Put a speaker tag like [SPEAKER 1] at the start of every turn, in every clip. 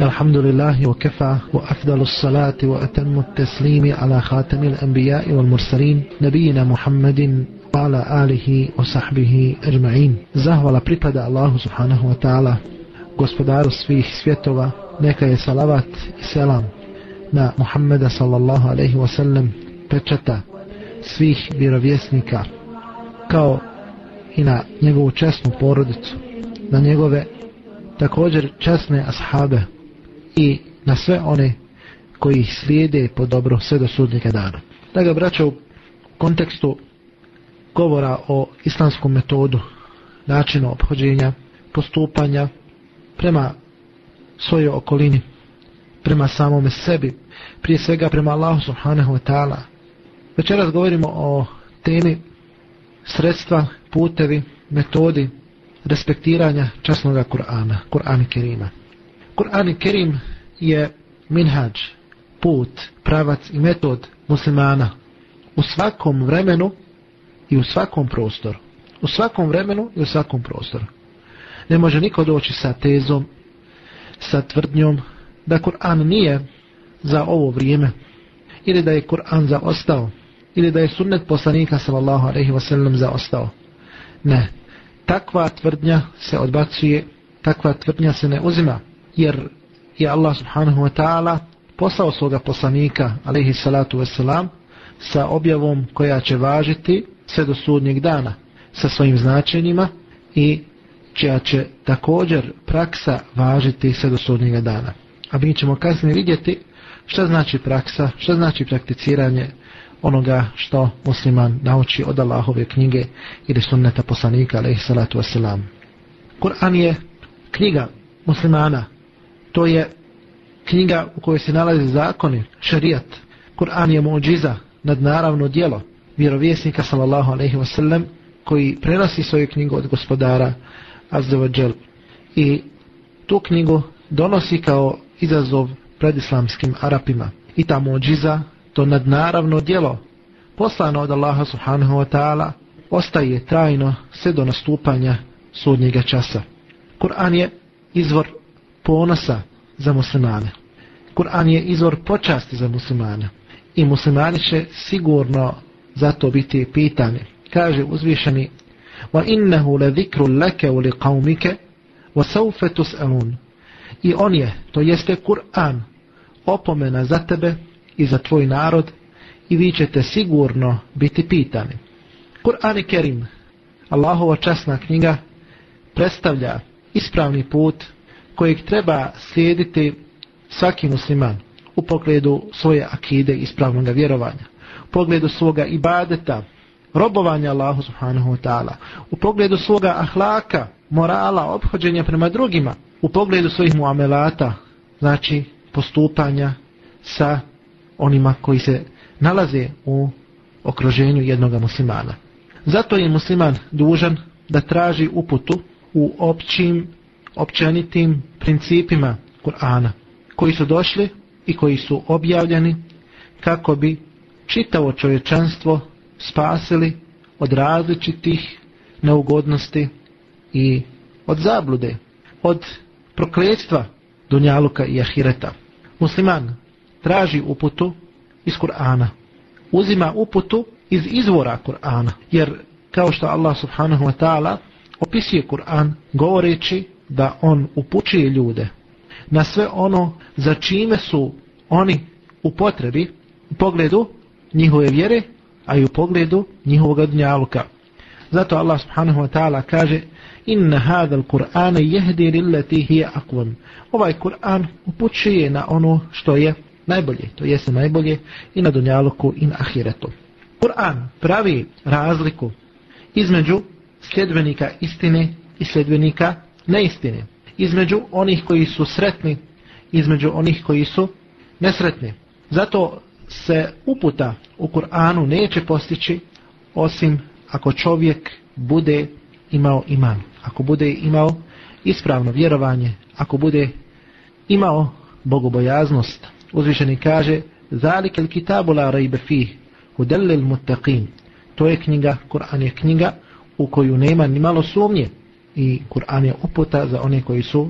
[SPEAKER 1] الحمد لله وكفى وأفضل الصلاة وأتم التسليم على خاتم الأنبياء والمرسلين نبينا محمد وعلى آله وصحبه أجمعين زهولا pripada Allahu subhanahu wa ta'ala gospodaru svih svjetova neka je salavat i selam na Muhammeda sallallahu alaihi wa sallam pečata svih vjerovjesnika kao i na njegovu česnu porodicu na njegove također česne ashabe i na sve one koji ih slijede po dobro sve do sudnjega dana. Da ga braća u kontekstu govora o islamskom metodu, načinu obhođenja, postupanja prema svojoj okolini, prema samome sebi, prije svega prema Allahu subhanahu wa ta'ala. Večeras govorimo o temi sredstva, putevi, metodi respektiranja časnog Kur'ana, Kur'ana Kerima. Kur'an Kerim je minhađ, put, pravac i metod muslimana u svakom vremenu i u svakom prostoru. U svakom vremenu i u svakom prostoru. Ne može niko doći sa tezom, sa tvrdnjom da Kur'an nije za ovo vrijeme ili da je Kur'an zaostao ili da je sunnet poslanika sallallahu alaihi wasallam zaostao. Ne, takva tvrdnja se odbacuje, takva tvrdnja se ne uzima jer je Allah subhanahu wa ta'ala poslao svoga poslanika alaihi salatu wasalam sa objavom koja će važiti sve do sudnjeg dana sa svojim značenjima i čija će također praksa važiti sve do sudnjeg dana. A mi ćemo kasnije vidjeti šta znači praksa, šta znači prakticiranje onoga što musliman nauči od Allahove knjige ili sunneta poslanika alaihi salatu wasalam. Kur'an je knjiga muslimana to je knjiga u kojoj se nalaze zakoni, šarijat. Kur'an je muđiza, nadnaravno dijelo vjerovjesnika sallallahu alaihi wasallam koji prenosi svoju knjigu od gospodara Azzevađel. I tu knjigu donosi kao izazov pred islamskim Arapima. I ta muđiza, to nadnaravno dijelo poslano od Allaha subhanahu wa ta'ala ostaje trajno sve do nastupanja sudnjega časa. Kur'an je izvor ponosa za muslimane. Kur'an je izvor počasti za muslimane. I muslimani će sigurno zato biti pitani. Kaže uzvišeni wa innahu la dhikru laka wa liqaumika wa sawfa tus'alun. I on je, to jeste Kur'an, opomena za tebe i za tvoj narod i vi ćete sigurno biti pitani. Kur'an i Kerim, Allahova časna knjiga, predstavlja ispravni put kojeg treba slijediti svaki musliman u pogledu svoje akide i ispravnog vjerovanja, u pogledu svoga ibadeta, robovanja Allahu subhanahu wa ta'ala, u pogledu svoga ahlaka, morala, obhođenja prema drugima, u pogledu svojih muamelata, znači postupanja sa onima koji se nalaze u okruženju jednog muslimana. Zato je musliman dužan da traži uputu u općim općenitim principima Kur'ana koji su došli i koji su objavljeni kako bi čitavo čovječanstvo spasili od različitih neugodnosti i od zablude, od prokletstva Dunjaluka i Ahireta. Musliman traži uputu iz Kur'ana, uzima uputu iz izvora Kur'ana, jer kao što Allah subhanahu wa ta'ala opisuje Kur'an govoreći da on upućuje ljude na sve ono za čime su oni u potrebi u pogledu njihove vjere, a i u pogledu njihovog dnjaluka. Zato Allah subhanahu wa ta'ala kaže Inna hada al-Qur'ana jehdi lillati hiya aqwam. Ovaj Kur'an upućuje na ono što je najbolje, to jeste najbolje i na dunjaluku i na ahiretu. Kur'an pravi razliku između sljedbenika istine i sljedbenika neistine. Između onih koji su sretni, između onih koji su nesretni. Zato se uputa u Kur'anu neće postići osim ako čovjek bude imao iman. Ako bude imao ispravno vjerovanje, ako bude imao bogobojaznost. Uzvišeni kaže Zalik el kitabu la rajbe fih hudellil muttaqin. To je knjiga, Kur'an je knjiga u koju nema ni malo sumnje i Kur'an je uputa za one koji su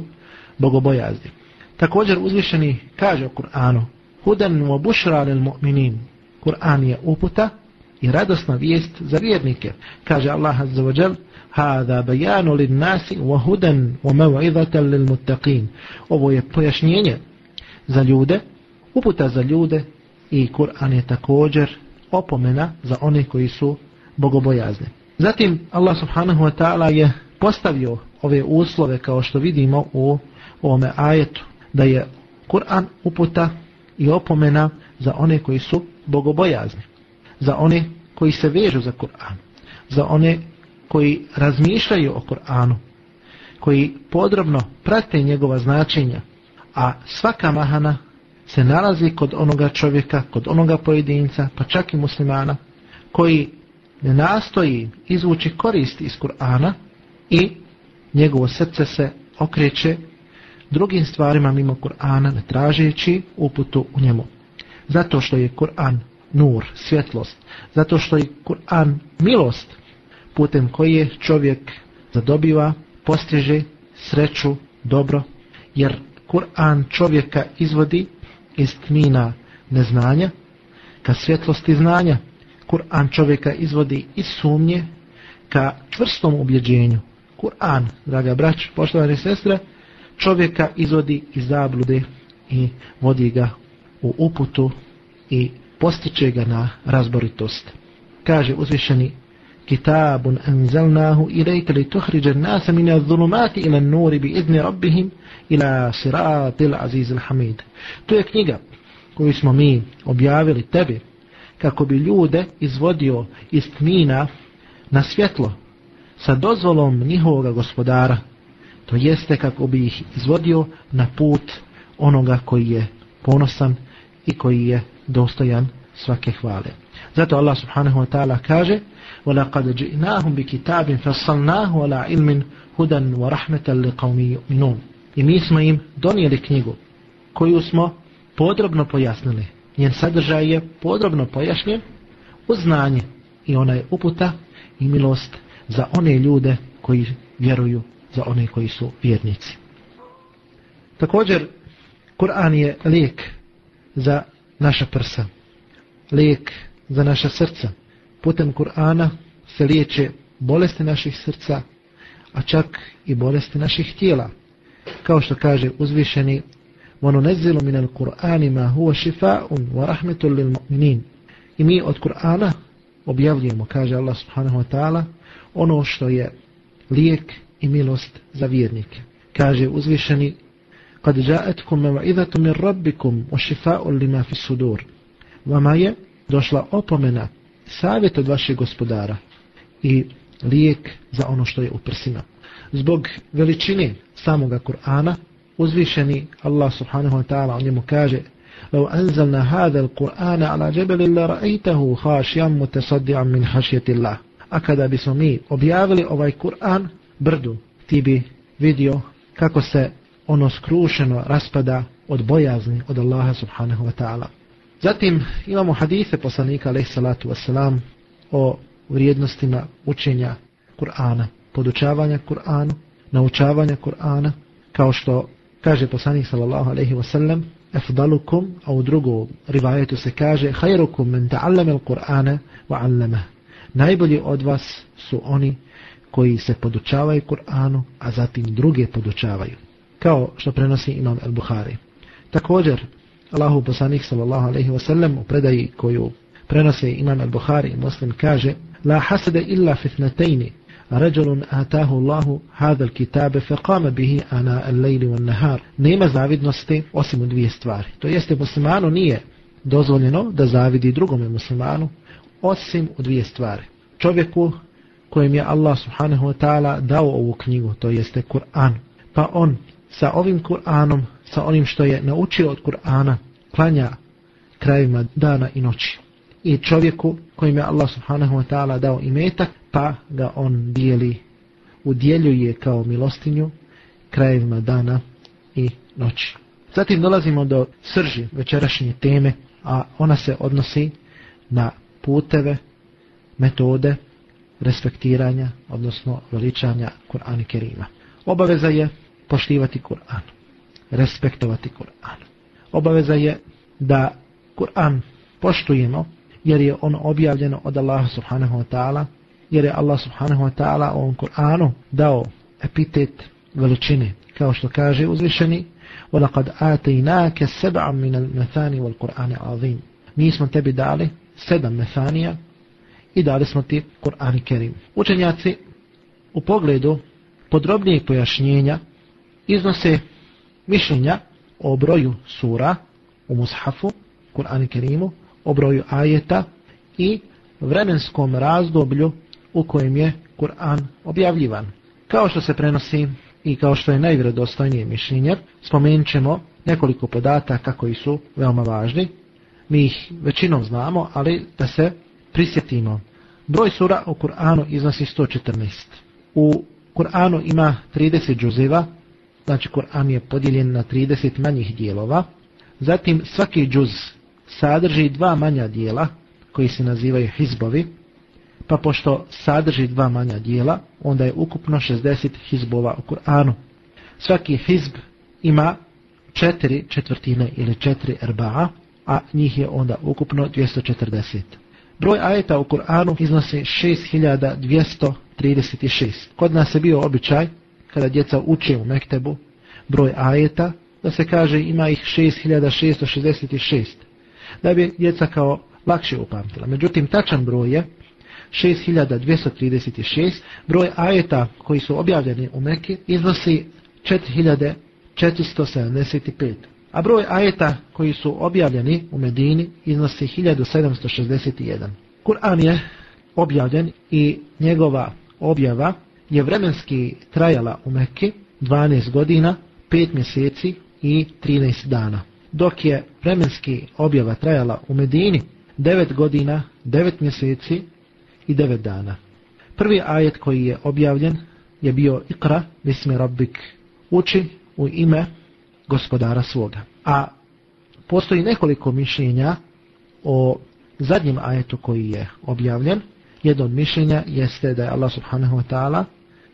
[SPEAKER 1] bogobojazni. Također uzvišeni kaže u Kur'anu Hudan wa bušra lil mu'minin Kur'an je uputa i radosna vijest za vjernike. Kaže Allah azza wa jal Hada bajanu lin nasi wa hudan wa maw'idatan lil muttaqin. Ovo je pojašnjenje za ljude, uputa za ljude i Kur'an je također opomena za one koji su bogobojazni. Zatim Allah subhanahu wa ta'ala je postavio ove uslove kao što vidimo u ovome ajetu da je Kur'an uputa i opomena za one koji su bogobojazni, za one koji se vežu za Kur'an, za one koji razmišljaju o Kur'anu, koji podrobno prate njegova značenja, a svaka mahana se nalazi kod onoga čovjeka, kod onoga pojedinca, pa čak i muslimana, koji ne nastoji izvući korist iz Kur'ana i njegovo srce se okreće drugim stvarima mimo Kur'ana ne tražeći uputu u njemu. Zato što je Kur'an nur, svjetlost, zato što je Kur'an milost putem koje čovjek zadobiva, postiže sreću, dobro, jer Kur'an čovjeka izvodi iz tmina neznanja ka svjetlosti znanja. Kur'an čovjeka izvodi iz sumnje ka čvrstom ubjeđenju. Kur'an, draga brać, poštovane sestre, čovjeka izvodi iz zablude i vodi ga u uputu i postiče ga na razboritost. Kaže uzvišeni kitabun anzalnahu ilajka li tuhriđa nasa min zulumati ila nuri bi izni rabbihim ila siratil azizil hamid. To je knjiga koju smo mi objavili tebi kako bi ljude izvodio iz tmina na svjetlo sa dozvolom njihovog gospodara to jeste kako bi ih izvodio na put onoga koji je ponosan i koji je dostojan svake hvale. Zato Allah subhanahu wa ta'ala kaže وَلَقَدْ جِئْنَاهُمْ بِكِتَابٍ فَصَلْنَاهُ وَلَا عِلْمٍ هُدًا وَرَحْمَةً لِقَوْمِ يُؤْمِنُونَ I mi smo im donijeli knjigu koju smo podrobno pojasnili. Njen sadržaj je podrobno pojašnjen u znanje i ona je uputa i milost za one ljude koji vjeruju, za one koji su vjernici. Također, Kur'an je lijek za naša prsa, lijek za naša srca. Putem Kur'ana se liječe bolesti naših srca, a čak i bolesti naših tijela. Kao što kaže uzvišeni, وَنُنَزِّلُ مِنَ الْقُرْآنِ مَا هُوَ شِفَاءٌ وَرَحْمَةٌ لِلْمُؤْمِنِينَ I mi od Kur'ana objavljujemo, kaže Allah subhanahu wa ta'ala, ono što je lijek i milost za vjernike. Kaže uzvišeni kad ja'atkum maw'izatu min rabbikum wa shifaa'un lima fi sudur. Vama je došla opomena, savjet od vašeg gospodara i lijek za ono što je u prsima. Zbog veličine samoga Kur'ana, uzvišeni Allah subhanahu wa ta'ala o njemu kaže لو أنزلنا هذا القرآن على جبل لرأيته خاشيا متصدعا من خشية الله a kada bismo mi objavili ovaj Kur'an brdu, ti bi vidio kako se ono skrušeno raspada od bojazni od Allaha subhanahu wa ta'ala. Zatim imamo hadise poslanika alaih salatu wasalam o vrijednostima učenja Kur'ana, podučavanja Kur'anu, naučavanja Kur'ana, kao što kaže poslanik sallallahu alaihi wasallam, efdalukum, a u drugom rivajetu se kaže, hajrukum men ta'allame il-Kur'ana wa allamah najbolji od vas su oni koji se podučavaju Kur'anu, a zatim druge podučavaju. Kao što prenosi imam El-Buhari. Također, Allahu poslanik sallallahu alaihi wa sallam u predaji koju prenose imam El-Buhari muslim kaže La hasade illa fitnatejni رجل آتاه الله هذا الكتاب فقام به أنا الليل والنهار nema zavidnosti osim u dvije stvari to jeste muslimanu nije dozvoljeno da zavidi drugome muslimanu osim u dvije stvari. Čovjeku kojem je Allah subhanahu wa ta'ala dao ovu knjigu, to jeste Kur'an, pa on sa ovim Kur'anom, sa onim što je naučio od Kur'ana, klanja krajima dana i noći. I čovjeku kojim je Allah subhanahu wa ta'ala dao imetak, pa ga on dijeli, udjeljuje kao milostinju krajima dana i noći. Zatim dolazimo do srži večerašnje teme, a ona se odnosi na puteve, metode respektiranja, odnosno veličanja Kur'ana Kerima. Obaveza je poštivati Kur'an. respektovati Kur'an. Obaveza je da Kur'an poštujemo jer je on objavljeno od Allaha subhanahu wa ta'ala jer je Allah subhanahu wa ta'ala u ovom Kur'anu dao epitet veličine kao što kaže uzvišeni وَلَقَدْ آتَيْنَاكَ سَبْعًا مِنَ الْمَثَانِ وَالْقُرْآنِ عَظِيمِ Mi smo tebi dali sedam mesanija i dali smo ti Kur'an Kerim. Učenjaci u pogledu podrobnijeg pojašnjenja iznose mišljenja o broju sura u Mushafu, Kur'an Kerimu, o broju ajeta i vremenskom razdoblju u kojem je Kur'an objavljivan. Kao što se prenosi i kao što je najvredostojnije mišljenje, spomenut ćemo nekoliko podataka koji su veoma važni. Mi ih većinom znamo, ali da se prisjetimo. Broj sura u Kur'anu iznosi 114. U Kur'anu ima 30 džuziva, znači Kur'an je podijeljen na 30 manjih dijelova. Zatim svaki džuz sadrži dva manja dijela koji se nazivaju hizbovi, pa pošto sadrži dva manja dijela, onda je ukupno 60 hizbova u Kur'anu. Svaki hizb ima četiri četvrtine ili četiri erba'a, a njih je onda ukupno 240. Broj ajeta u Kur'anu iznosi 6236. Kod nas je bio običaj, kada djeca uče u Mektebu, broj ajeta, da se kaže ima ih 6666. Da bi djeca kao lakše upamtila. Međutim, tačan broj je 6236. Broj ajeta koji su objavljeni u Mekke iznosi 4475. A broj ajeta koji su objavljeni u Medini iznosi 1761. Kur'an je objavljen i njegova objava je vremenski trajala u Mekke 12 godina, 5 mjeseci i 13 dana. Dok je vremenski objava trajala u Medini 9 godina, 9 mjeseci i 9 dana. Prvi ajet koji je objavljen je bio Ikra, Bismi Rabbik, uči u ime gospodara svoga. A postoji nekoliko mišljenja o zadnjem ajetu koji je objavljen. Jedno od mišljenja jeste da je Allah subhanahu wa ta'ala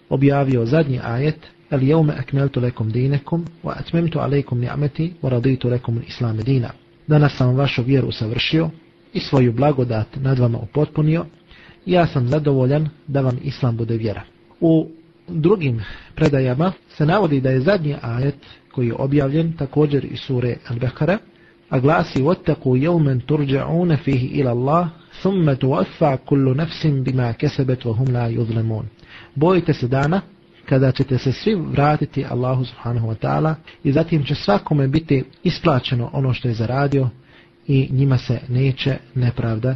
[SPEAKER 1] objavio zadnji ajet El jevme akmeltu lekom dinekum wa atmemtu alejkum ni'meti wa raditu lekum islame dina. Danas sam vašu vjeru savršio i svoju blagodat nad vama upotpunio ja sam zadovoljan da vam islam bude vjera. U drugim predajama se navodi da je zadnji ajet koji je objavljen također iz sure Al-Bekara, a glasi وَتَّقُوا يَوْمًا تُرْجَعُونَ فِيهِ إِلَى اللَّهِ ثُمَّ تُوَفَّا كُلُّ نَفْسٍ بِمَا كَسَبَتْ وَهُمْ لَا يُظْلَمُونَ Bojite se dana kada ćete se svi vratiti Allahu subhanahu wa ta'ala i zatim će svakome biti isplaćeno ono što je zaradio i njima se neće nepravda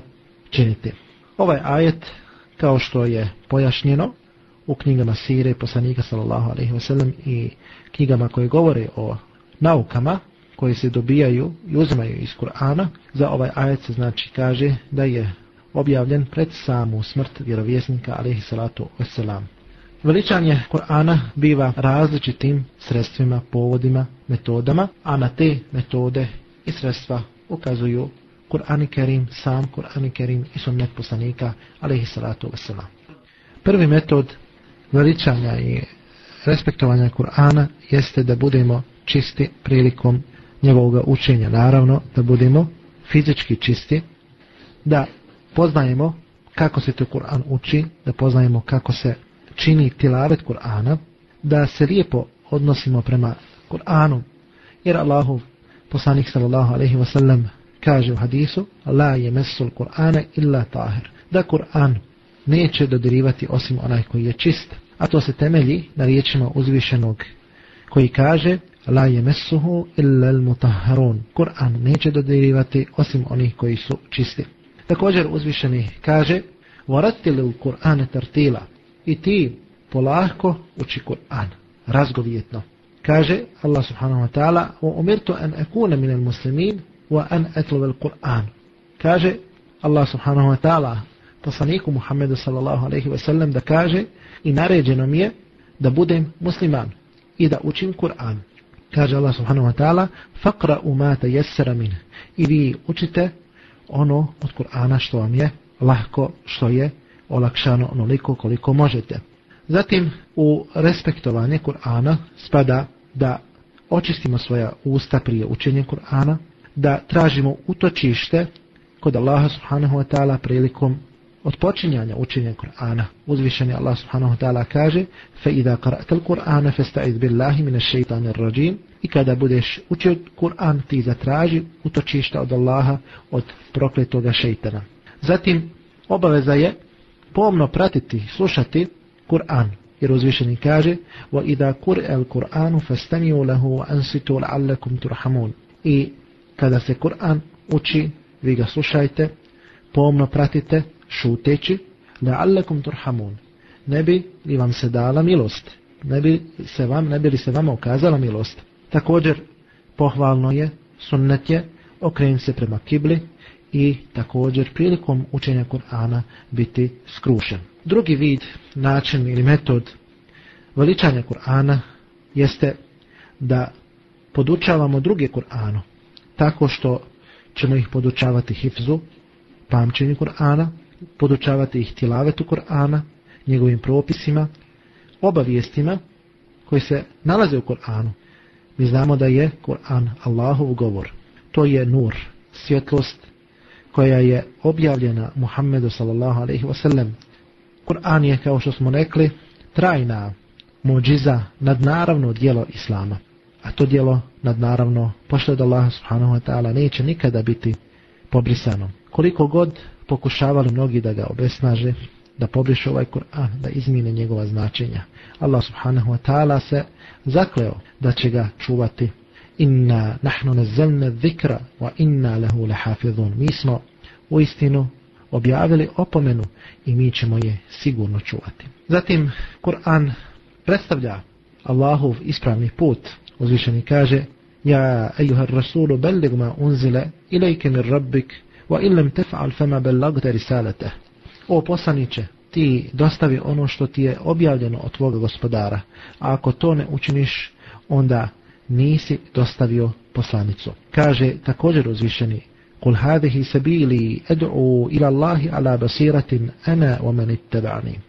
[SPEAKER 1] činiti. Ovaj ajet, kao što je pojašnjeno, u knjigama Sire poslanika sallallahu alaihi wa sallam i knjigama koje govore o naukama koje se dobijaju i uzmaju iz Kur'ana, za ovaj ajet se znači kaže da je objavljen pred samu smrt vjerovjesnika alaihi salatu wasalam. Veličanje Kur'ana biva različitim sredstvima, povodima, metodama, a na te metode i sredstva ukazuju Kur'an Kerim, sam Kur'an Kerim i sunnet poslanika, alaihi salatu wasalam. Prvi metod veličanja i respektovanja Kur'ana jeste da budemo čisti prilikom njegovog učenja. Naravno, da budemo fizički čisti, da poznajemo kako se to Kur'an uči, da poznajemo kako se čini tilavet Kur'ana, da se lijepo odnosimo prema Kur'anu, jer Allahu poslanik sallallahu alaihi wasallam kaže u hadisu La je mesul Kur'ana illa tahir. Da Kur'an neće dodirivati osim onaj koji je čist. A to se temelji na riječima uzvišenog koji kaže La je illa al mutahharun. Kur'an neće dodirivati osim onih koji su čisti. Također uzvišeni kaže Varatili u Kur'ane tartila i ti polahko uči Kur'an razgovjetno. Kaže Allah subhanahu wa ta'ala umirtu an akuna min al muslimin wa an atluba al-Qur'an. Kaže Allah subhanahu wa ta'ala poslaniku Muhammedu sallallahu alaihi wasallam da kaže i naređeno mi je da budem musliman i da učim Kur'an. Kaže Allah subhanahu wa ta'ala faqra ma tayassara min. I vi učite ono od Kur'ana što vam je lahko, što je olakšano onoliko koliko možete. Zatim u respektovanje Kur'ana spada da očistimo svoja usta prije učenja Kur'ana, da tražimo utočište kod Allaha subhanahu wa ta'ala prilikom od počinjanja učenja Kur'ana. Uzvišeni Allah subhanahu wa ta'ala kaže فَإِذَا قَرَأْتَ الْقُرْآنَ فَاسْتَعِذْ بِاللَّهِ مِنَ الشَّيْطَانِ الرَّجِيمِ I kada budeš učio Kur'an, ti zatraži utočišta od Allaha od prokletoga šeitana. Zatim, obaveza je pomno pratiti, slušati Kur'an. Jer uzvišeni kaže وَإِذَا قُرْئَ الْقُرْآنُ فَاسْتَمِيُوا لَهُ وَأَنْسِتُوا لَعَلَّكُمْ تُرْحَمُونَ I kada se Kur'an uči, vi ga slušajte, pomno pratite, šuteći, la'allakum turhamun. Ne bi li vam se dala milost? Ne bi, se vam, ne bi li se vama ukazala milost? Također, pohvalno je, sunnet je, okreniti se prema kibli i također prilikom učenja Kur'ana biti skrušen. Drugi vid, način ili metod veličanja Kur'ana jeste da podučavamo druge Kur'anu tako što ćemo ih podučavati hifzu, pamćenju Kur'ana, podučavati ih tilavetu Kur'ana, njegovim propisima, obavijestima koji se nalaze u Kur'anu. Mi znamo da je Kur'an Allahov govor. To je nur, svjetlost koja je objavljena Muhammedu sallallahu alaihi wasallam. Kur'an je, kao što smo rekli, trajna muđiza nadnaravno dijelo Islama. A to dijelo nadnaravno, pošto od Allaha subhanahu wa ta'ala, neće nikada biti pobrisano. Koliko god pokušavali mnogi da ga obesnaže, da pobrišu ovaj Kur'an, da izmine njegova značenja. Allah subhanahu wa ta'ala se zakleo da će ga čuvati. Inna nahnu nazzalna dhikra wa inna lahu lahafizun. Mi smo u istinu objavili opomenu i mi ćemo je sigurno čuvati. Zatim Kur'an predstavlja Allahov ispravni put. Uzvišeni kaže Ja ejuhar rasulu bellig ma unzile ilajke mir rabbik wa illam taf'al fama ballagta risalata o poslanice ti dostavi ono što ti je objavljeno od tvoga gospodara a ako to ne učiniš onda nisi dostavio poslanicu kaže također uzvišeni قل هذه سبيلي أدعو إلى الله على بصيرة أنا ومن اتبعني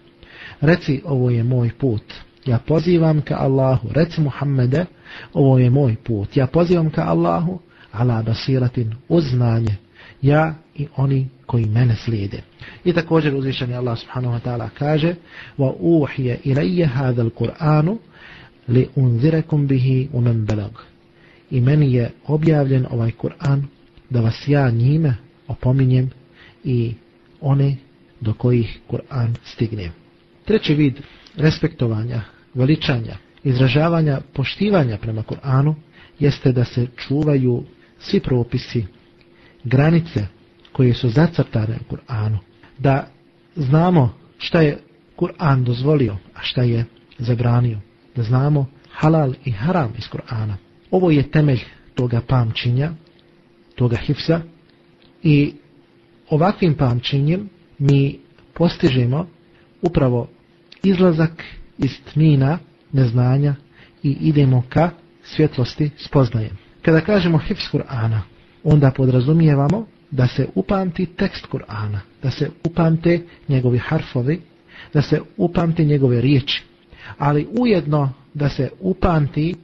[SPEAKER 1] reci ovo je moj put ja pozivam ka Allahu reci Muhammede ovo je moj put ja pozivam ka Allahu ala basiratin uz znanje ja i oni koji mene slijede. I također uzvišeni Allah subhanahu wa ta'ala kaže wa uhiya ilayya hadha al-Qur'anu li unzirakum bihi wa man. I meni je objavljen ovaj Kur'an da vas ja njime opominjem i one do kojih Kur'an stigne. Treći vid respektovanja, veličanja, izražavanja, poštivanja prema Kur'anu jeste da se čuvaju svi propisi granice koje su zacrtane u Kur'anu, da znamo šta je Kur'an dozvolio, a šta je zabranio, da znamo halal i haram iz Kur'ana. Ovo je temelj toga pamćenja, toga hifsa i ovakvim pamćenjem mi postižemo upravo izlazak iz tmina neznanja i idemo ka svjetlosti spoznaje. Kada kažemo hifs Kur'ana, onda podrazumijevamo da se upamti tekst Kur'ana, da se upamte njegovi harfovi, da se upamte njegove riječi, ali ujedno da se upamti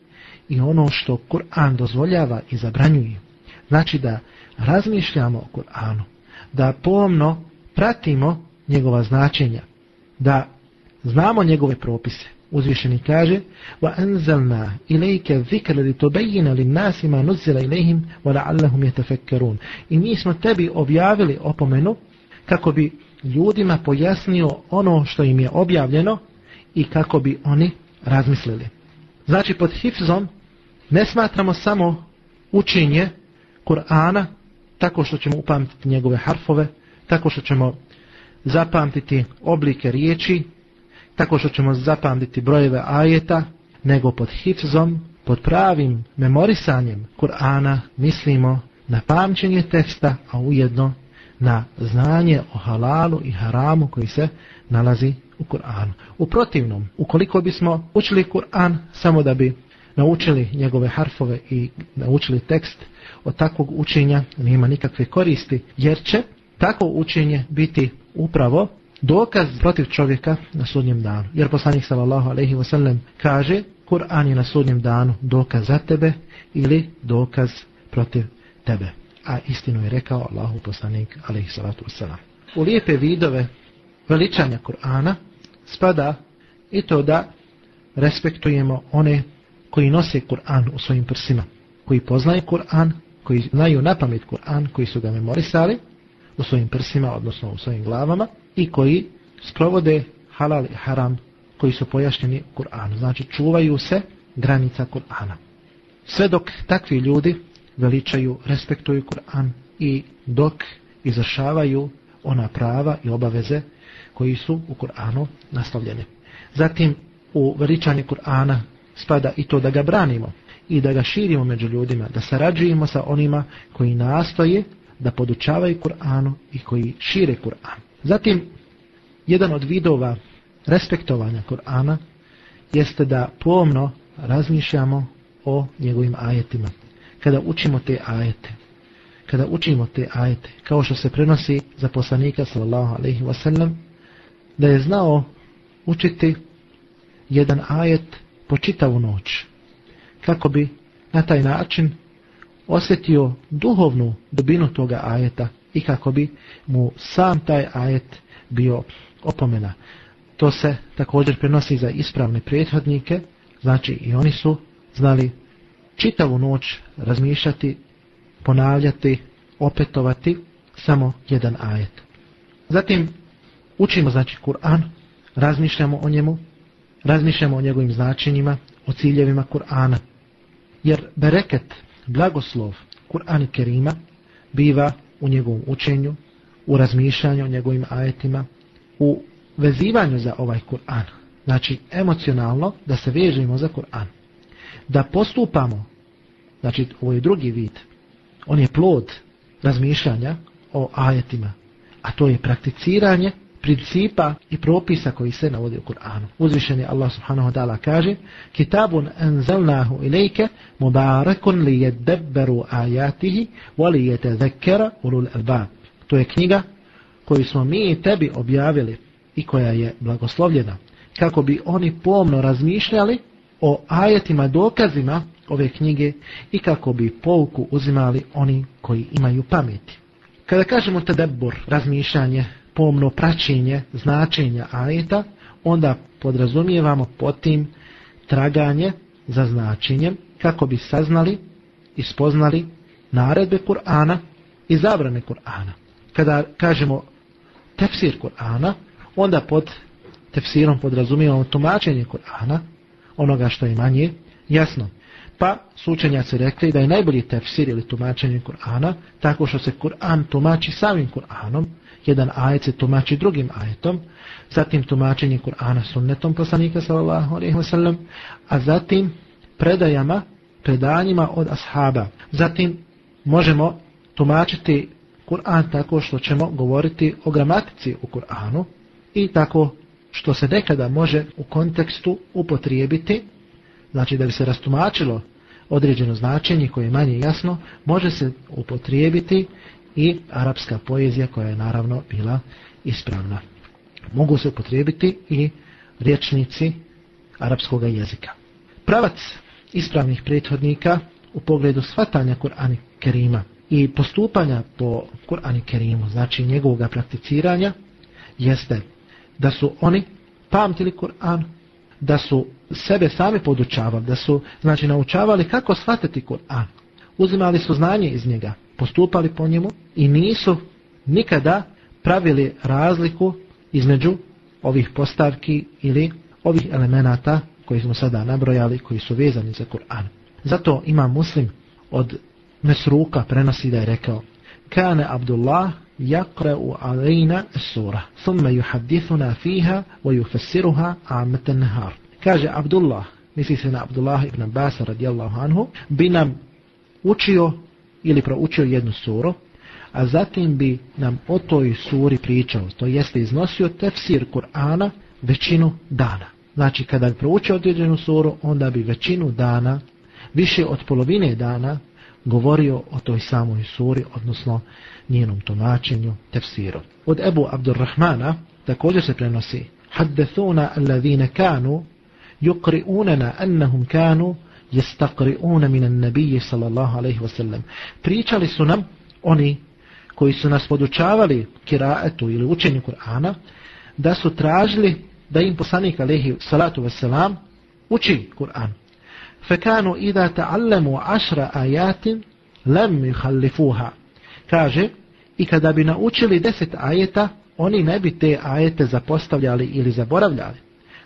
[SPEAKER 1] i ono što Kur'an dozvoljava i zabranjuje. Znači da razmišljamo o Kur'anu, da pomno pratimo njegova značenja, da znamo njegove propise, uzvišeni kaže وَأَنْزَلْنَا anzalna ilayka لِتُبَيِّنَ لِلنَّاسِ lin-nasi ma nuzila يَتَفَكَّرُونَ wa la'allahum yatafakkarun. I mi smo tebi objavili opomenu kako bi ljudima pojasnio ono što im je objavljeno i kako bi oni razmislili. Znači pod hifzom ne smatramo samo učenje Kur'ana tako što ćemo upamtiti njegove harfove tako što ćemo zapamtiti oblike riječi tako što ćemo zapamtiti brojeve ajeta, nego pod hifzom, pod pravim memorisanjem Kur'ana mislimo na pamćenje teksta, a ujedno na znanje o halalu i haramu koji se nalazi u Kur'anu. U protivnom, ukoliko bismo učili Kur'an samo da bi naučili njegove harfove i naučili tekst, od takvog učenja nema nikakve koristi, jer će tako učenje biti upravo dokaz protiv čovjeka na sudnjem danu. Jer poslanik sallallahu alejhi ve sellem kaže: Kur'an je na sudnjem danu dokaz za tebe ili dokaz protiv tebe. A istinu je rekao Allahu poslanik alaihi salatu vesselam. U lijepe vidove veličanja Kur'ana spada i to da respektujemo one koji nose Kur'an u svojim prsima, koji poznaju Kur'an, koji znaju na pamet Kur'an, koji su ga memorisali u svojim prsima, odnosno u svojim glavama, i koji sprovode halal i haram koji su pojašnjeni u Kur'anu. Znači čuvaju se granica Kur'ana. Sve dok takvi ljudi veličaju, respektuju Kur'an i dok izvršavaju ona prava i obaveze koji su u Kur'anu naslovljene. Zatim u veličanje Kur'ana spada i to da ga branimo i da ga širimo među ljudima, da sarađujemo sa onima koji nastoje da podučavaju Kur'anu i koji šire Kur'an. Zatim, jedan od vidova respektovanja Kur'ana jeste da pomno razmišljamo o njegovim ajetima. Kada učimo te ajete, kada učimo te ajete, kao što se prenosi za poslanika sallallahu alaihi wasallam, da je znao učiti jedan ajet po čitavu noć, kako bi na taj način osjetio duhovnu dubinu toga ajeta i kako bi mu sam taj ajet bio opomena. To se također prenosi za ispravne prethodnike, znači i oni su znali čitavu noć razmišljati, ponavljati, opetovati samo jedan ajet. Zatim učimo znači Kur'an, razmišljamo o njemu, razmišljamo o njegovim značenjima, o ciljevima Kur'ana. Jer bereket, blagoslov Kur'an Kerima biva u njegovom učenju, u razmišljanju o njegovim ajetima, u vezivanju za ovaj Kur'an. Znači, emocionalno da se vežimo za Kur'an. Da postupamo, znači, ovo je drugi vid, on je plod razmišljanja o ajetima, a to je prakticiranje principa i propisa koji se navode u Kur'anu. Uzvišeni Allah subhanahu wa ta'ala kaže Kitabun anzalnahu ilike mubarakun li jedebberu ajatihi wa li jetezekera ulul albab. To je knjiga koju smo mi tebi objavili i koja je blagoslovljena kako bi oni pomno razmišljali o ajetima dokazima ove knjige i kako bi pouku uzimali oni koji imaju pameti. Kada kažemo tadebur, razmišljanje, pomno praćenje značenja ajeta, onda podrazumijevamo potim traganje za značenjem kako bi saznali i spoznali naredbe Kur'ana i zabrane Kur'ana. Kada kažemo tefsir Kur'ana, onda pod tefsirom podrazumijevamo tumačenje Kur'ana, onoga što je manje jasno. Pa su učenjaci rekli da je najbolji tefsir ili tumačenje Kur'ana tako što se Kur'an tumači samim Kur'anom, jedan ajet se tumači drugim ajetom, zatim tumačenje Kur'ana sunnetom poslanika sallallahu alaihi wasallam, a zatim predajama, predanjima od ashaba. Zatim možemo tumačiti Kur'an tako što ćemo govoriti o gramatici u Kur'anu i tako što se nekada može u kontekstu upotrijebiti, znači da bi se rastumačilo određeno značenje koje je manje jasno, može se upotrijebiti i arapska poezija koja je naravno bila ispravna. Mogu se upotrijebiti i rječnici arapskog jezika. Pravac ispravnih prethodnika u pogledu svatanja Kur'ana Kerima i postupanja po Kur'anu Kerimu, znači njegovog prakticiranja, jeste da su oni pamtili Kur'an, da su sebe sami podučavali, da su znači naučavali kako shvatiti Kur'an. Uzimali su znanje iz njega, postupali po njemu i nisu nikada pravili razliku između ovih postavki ili ovih elemenata koji smo sada nabrojali, koji su vezani za Kur'an. Zato ima muslim od Mesruka prenosi da je rekao Kane Abdullah يقرأ علينا السورة ثم يحدثنا فيها ويفسرها عامة النهار كاج عبد الله misli se na Abdullah ibn Abbas radijallahu anhu, bi nam učio ili proučio jednu suru, a zatim bi nam o toj suri pričao, to jeste iznosio tefsir Kur'ana većinu dana. Znači, kada bi proučio određenu suru, onda bi većinu dana, više od polovine dana, govorio o toj samoj suri, odnosno njenom tumačenju, tefsiru. Od Ebu Abdurrahmana također se prenosi Haddethuna alladhine kanu yukri'unana annahum kanu yastaqri'una minan nabije sallallahu alaihi wasallam. Pričali su nam oni koji su nas podučavali kiraetu ili učenju Kur'ana da su tražili da im poslanik alaihi salatu ve uči Kur'an. Fa kanu idha ta'allamu 10 ayatin lam yukhallifuha. Kaže i kada bi naučili 10 ajeta, oni ne bi te ajete zapostavljali ili zaboravljali.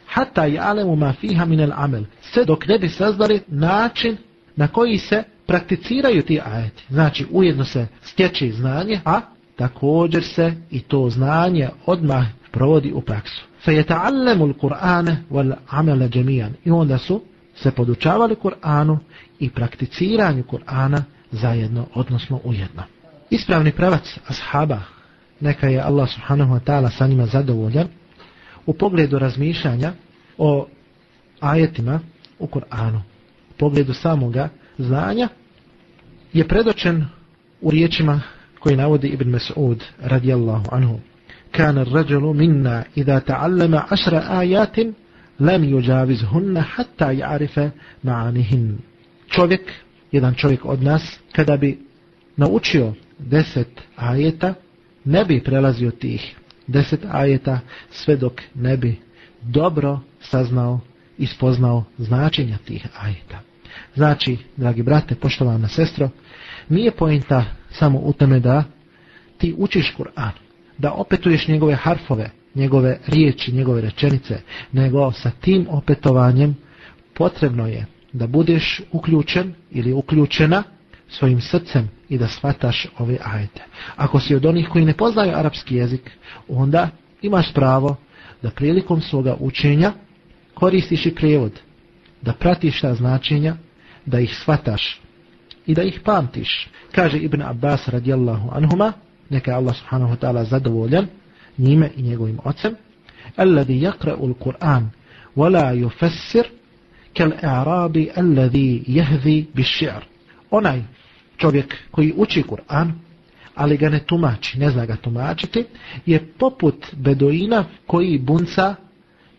[SPEAKER 1] Hatta ja'lemu ma fiha min al amel. Sve dok ne bi saznali način na koji se prakticiraju ti ajeti. Znači, ujedno se stječe znanje, a također se i to znanje odmah provodi u praksu. Fe je ta'allemu l-Qur'ane wal amele džemijan. I onda su se podučavali Kur'anu i prakticiranju Kur'ana zajedno, odnosno ujedno. Ispravni pravac ashaba, neka je Allah subhanahu wa ta'ala sa njima zadovoljan, u pogledu razmišljanja o ajetima u Koranu, u pogledu samoga znanja, je predočen u riječima koji navodi Ibn Mas'ud radijallahu anhu. Kana rajulu minna idha ta'allama ašra ayatin lam yujawizhunna hatta ya'rifa ma'anihin. Čovjek, jedan čovjek od nas, kada bi naučio deset ajeta, ne bi prelazio tih deset ajeta sve dok ne bi dobro saznao i spoznao značenja tih ajeta. Znači, dragi brate, poštovana sestro, nije pojenta samo u tome da ti učiš Kur'an, da opetuješ njegove harfove, njegove riječi, njegove rečenice, nego sa tim opetovanjem potrebno je da budeš uključen ili uključena svojim srcem i da shvataš ove ajete. Ako si od onih koji ne poznaju arapski jezik, onda imaš pravo da prilikom svoga učenja koristiš i prijevod, da pratiš ta značenja, da ih shvataš i da ih pamtiš. Kaže Ibn Abbas radijallahu anhuma, neka Allah subhanahu wa ta'ala zadovoljan njime i njegovim ocem, alladhi yaqra'u al-Qur'an wa la yufassir kal-i'rabi alladhi yahdi bish-shi'r. Onaj čovjek koji uči Kur'an, ali ga ne tumači, ne zna ga tumačiti, je poput bedoina koji bunca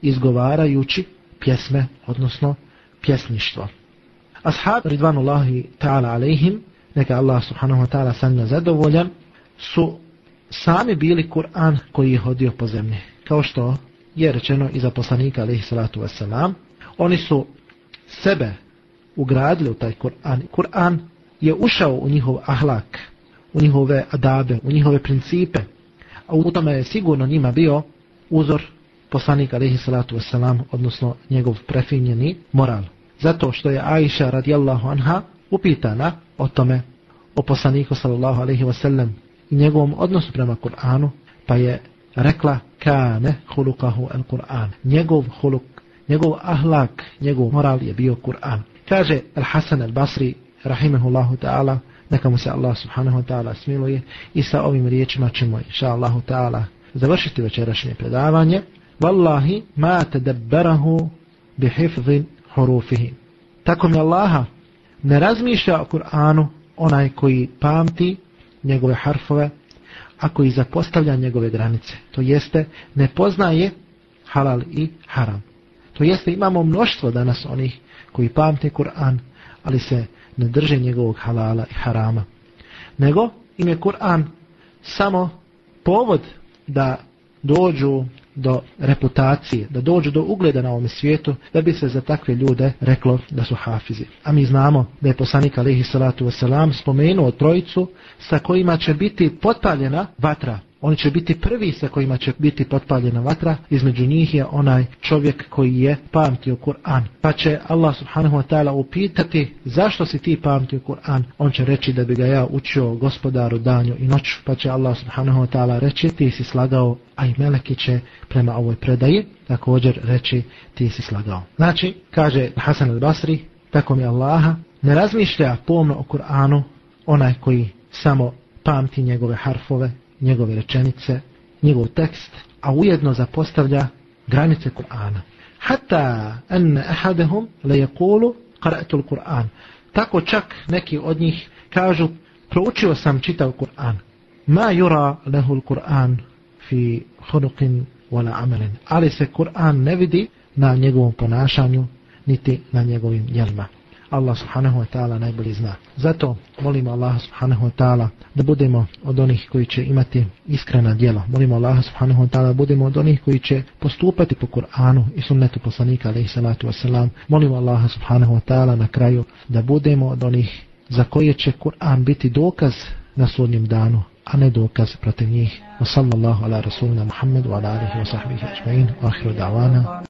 [SPEAKER 1] izgovarajući pjesme, odnosno pjesništvo. Ashab, ridvanullahi ta'ala alaihim, neka Allah subhanahu wa ta'ala sa zadovoljan, su sami bili Kur'an koji je hodio po zemlji. Kao što je rečeno i za poslanika alaihi salatu wasalam, oni su sebe ugradili u taj Kur'an. Kur'an je ušao u njihov ahlak, u njihove adabe, u njihove principe, a u tome je sigurno njima bio uzor poslanika alaihi salatu wasalam, odnosno njegov prefinjeni moral. Zato što je Aisha radijallahu anha upitana o tome, o poslaniku sallallahu alaihi wasallam i njegovom odnosu prema Kur'anu, pa je rekla kane hulukahu al Kur'an. Njegov huluk, njegov ahlak, njegov moral je bio Kur'an. Kaže Al-Hasan al-Basri rahimehullahu ta'ala, neka mu se Allah subhanahu wa ta'ala smiluje i sa ovim riječima ćemo inša Allahu ta'ala završiti večerašnje predavanje. Wallahi ma tadabbarahu bi hifzin hurufihi. Tako mi Allaha ne razmišlja o Kur'anu onaj koji pamti njegove harfove, a koji zapostavlja njegove granice. To jeste, ne poznaje halal i haram. To jeste, imamo mnoštvo danas onih koji pamte Kur'an, ali se ne drže njegovog halala i harama. Nego im je Kur'an samo povod da dođu do reputacije, da dođu do ugleda na ovom svijetu, da bi se za takve ljude reklo da su hafizi. A mi znamo da je poslanik alihi salatu wasalam spomenuo trojicu sa kojima će biti potpaljena vatra Oni će biti prvi sa kojima će biti potpaljena vatra. Između njih je onaj čovjek koji je pamtio Kur'an. Pa će Allah subhanahu wa ta'ala upitati zašto si ti pamtio Kur'an. On će reći da bi ga ja učio gospodaru danju i noću. Pa će Allah subhanahu wa ta'ala reći ti si slagao, a i meleki će prema ovoj predaji također reći ti si slagao. Znači, kaže Hasan al-Basri, tako mi Allaha, ne razmišlja pomno o Kur'anu onaj koji samo pamti njegove harfove njegove rečenice, njegov tekst, a ujedno zapostavlja granice Kur'ana. Hatta an ahadahum la yaqulu qara'tu al-Qur'an. Tako čak neki od njih kažu proučio sam čitav Kur'an. Ma yura lahu al-Qur'an fi khuluqin wala amalin. Ali se Kur'an ne vidi na njegovom ponašanju, niti na njegovim djelima. Allah subhanahu wa ta'ala najbolje zna. Zato molimo Allah subhanahu wa ta'ala da budemo od onih koji će imati iskrena djela. Molimo Allah subhanahu wa ta'ala da budemo od onih koji će postupati po Kur'anu i sunnetu poslanika alaihi salatu wasalam. Molimo Allah subhanahu wa ta'ala na kraju da budemo od onih za koje će Kur'an biti dokaz na sudnjem danu, a ne dokaz protiv njih. Wa sallallahu ala rasulina Muhammedu ala alihi wa sahbihi ajma'in. Wa ahiru da'wana.